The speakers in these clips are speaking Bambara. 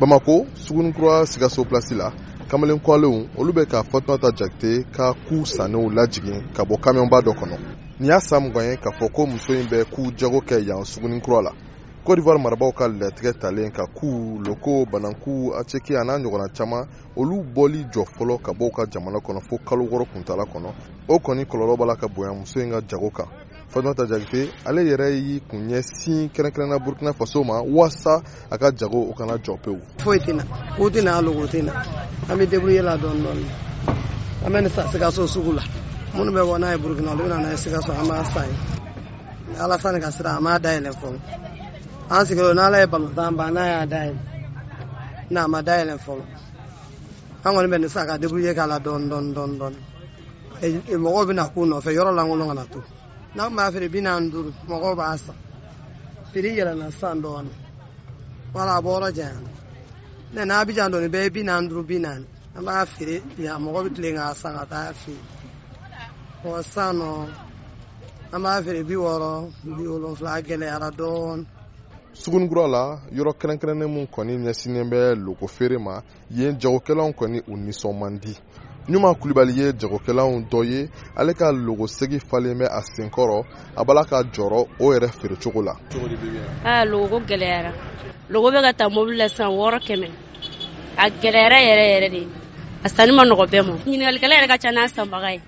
bamako sugunikura sigaso plasi la kamalen kɔlenw olu bɛ ka fatumata jakite ka ku sannew lajigin ka bɔ kamiyɔnba dɔ kɔnɔ nin y'a san mugan ye k'a fɔ ko muso in bɛ ku jago kɛ yan sugunikura la cote d'ivoire marabaaw ka latigɛ talen ka ku loko bananku aceki a n'a ɲɔgɔnna caman olu bɔli jɔ fɔlɔ ka bɔ ka jamana kɔnɔ fo kalo wɔrɔ kuntala kɔnɔ o kɔni kɔlɔlɔ b'a la ka bonya muso in ka jago kan Fata jate ale yɛrɛ y'i kun ɲɛ sin kɛrɛnkɛrɛnna burukina faso ma walasa a ka jago o kana jɔ pewu foyi tɛ o tɛ n'a o tɛ an bɛ dauru yɛlɛ dɔn dɔɔnin an bɛ taa sɛgɛkaso sugu la minnu bɛ bɔ n'a ye burukina olu bɛna ye sɛgɛkaso an b'a san ye ala san ka sira an b'a da yɛlɛ fɔlɔ an sigilen n'ala ye balontan ban n'a y'a da yɛlɛ n'a ma da yɛlɛ fɔlɔ an kɔni bɛ nin sa ka dauru ye k'a la dɔn dɔn dɔn dɔɔnin mɔgɔw bɛna k'u nɔfɛ yɔrɔ lankolon kana to n'a tun b'a feere bi naani duuru mɔgɔw b'a san piri yɛlɛnna san dɔɔnin wala a bɔ yɔrɔ janyana mɛ n'a bi jan dɔɔni bɛɛ ye bi naani duuru bi naani an b'a feere yan mɔgɔ bɛ tilen k'a san ka taa feere ɔ san nɔ an b'a feere bi wɔɔrɔ bi wolonfila a gɛlɛyara dɔɔni sugunikura la yɔrɔ kɛrɛnkɛrɛnnen min kɔni ɲɛsinnen bɛ loko feere ma yen jagokɛlanw kɔni u nisɔn man di ɲuman kulibali ye jagokɛlanw dɔ ye ale ka logosegi falen bɛ a senkɔrɔ a b'a la ka jɔrɔ o yɛrɛ feere cogo la aa logo gɛlɛyara logo bɛ ka taa mobili la san wɔɔrɔ kɛmɛ a gɛlɛyara yɛrɛ yɛrɛ de a sanni ma nɔgɔ bɛɛ ma ɲininkalikɛla yɛrɛ ka ca n'a sanbaga ye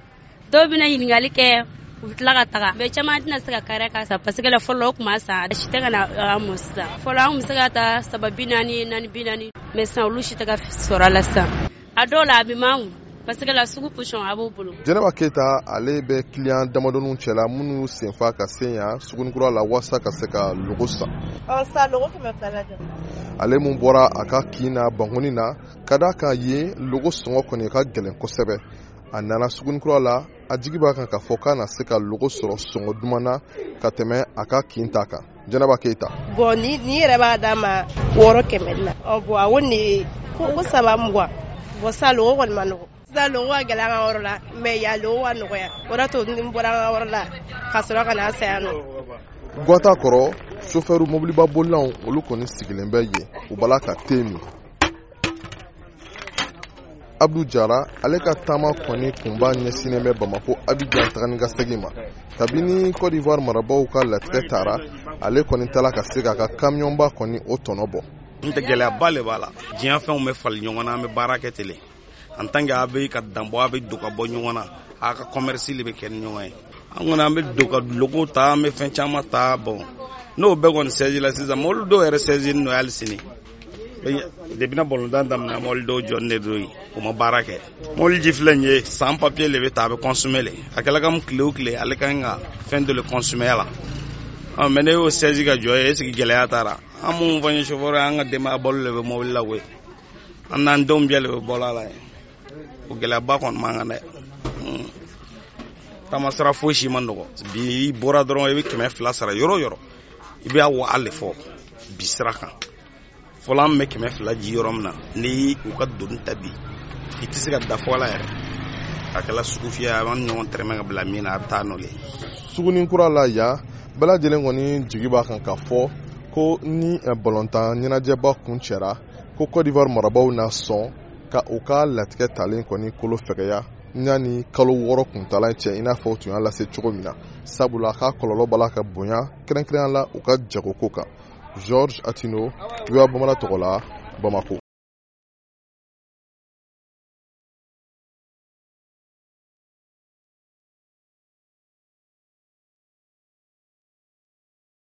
dɔw bɛna ɲininkali kɛ u bɛ tila ka taga mɛ caman tɛna se ka kari ka sa paseke la fɔlɔ o kuma san a si tɛ ka na a mɔ sisan fɔlɔ an bɛ se ka taa saba bi naani naani bi naani mɛ sisan olu si tɛ ka sɔrɔ la sisan a dɔw la a bɛ man paseke la sugu pɔsɔn a b'o bolo jɛnɛba keyita ale bɛ kiliyan damadɔninw cɛla minnu senfa ka se yan sugunikura la walasa ka se ka logo san ale mun bɔra a ka kin na bankoni na ka d'a kan yen logo sɔngɔ kɔni ka gɛlɛn kosɛbɛ a nana sugun kura la a jigi b'a kan k'a fɔ k'a na se ka logo sɔrɔ sɔngɔ duman na ka tɛmɛ a ka kin ta kan jɛnɛba keyita bɔn ni yɛrɛ b'a d'a ma wɔɔrɔ kɛmɛ la bɔn a ko ne ko ko saba mugan bɔn sa logo kɔni ma nɔgɔ sisan logo ka gɛlɛ an ka yɔrɔ la mɛ ya logo ka nɔgɔya o de to ni bɔra an ka yɔrɔ la ka sɔrɔ ka n'a saya nɔ gwata kɔrɔ sofɛriw mobiliba bolilanw olu kɔni sigilen bɛ yen u bala ka te min abdu jara ale ka taama kɔni kunba ɲɛsinnen bɛ bamako abijan tagani ka segin ma kabini cote d'ivoire marabaw ka latigɛ tara ale kɔni tala ka se k'a ka kamiyɔnba kɔni o tɔnɔ bɔ n tɛ gɛlɛyaba le b'a la diɲɛ fɛnw bɛ fali ɲɔgɔn na an bɛ baara kɛ tele an tan ke a bɛ ka danbɔ a bɛ don ka bɔ ɲɔgɔn na a ka kɔmɛrisi de bɛ kɛ ni ɲɔgɔn ye an kɔni an bɛ don ka logo ta an bɛ fɛn caman ta bɔn n'o bɛɛ kɔni sɛji la sisan mɔbili dɔw yɛrɛ sɛji nɔ hali sini depi na balontan daminɛ mɔbili dɔw jɔni de don o ma baara kɛ mɔbili ji filɛ nin ye san papiye de bɛ ta a bɛ kɔnsumɛ le a kɛla ka mu tile o tile ale ka ɲi ka fɛn dɔ le kɔnsumɛya la ɔ mɛ ne y'o sɛji ka jɔ ye esigi gɛlɛya tara an minnu fana ye sofɔrɔ ye an ka denbaya balo le bɛ mɔbili la koyi an n'an denw bɛɛ de bɛ bɔlɔ la yen o gɛlɛyaba kɔni man kan dɛ hmm. taamasira foyi si ma nɔgɔ bi i bɔra dɔrɔn i bɛ kɛmɛ fila sara yɔrɔ yɔrɔ i bɛ a wa ale fɔ bi sira kan fɔlɔ an bɛ kɛmɛ fila di yɔrɔ min na ni u ka doni ta bi i tɛ se ka da fɔ la yɛrɛ a kɛla sugu fiyɛ a b'an ɲɔgɔn tɛrɛmɛ ka bila min na a bɛ taa nɔ le sugunin kura la yan bɛɛ lajɛlen kɔni jigi b'a kan ka fɔ ko ni eh, balontan ɲɛnajɛba kun cɛra ko Cote d'Ivoire marabaaw na sɔn ka u ka latigɛ talen kɔni kolo fɛgɛya n'a ni kalo wɔɔrɔ kuntaala cɛ i n'a fɔ u tun y'a lase cogo min na sabula k'a kɔlɔlɔ b'a la ka bonya kɛrɛnkɛrɛnya la u ka jagoko kan george atino voa bamana tɔgɔ la bamako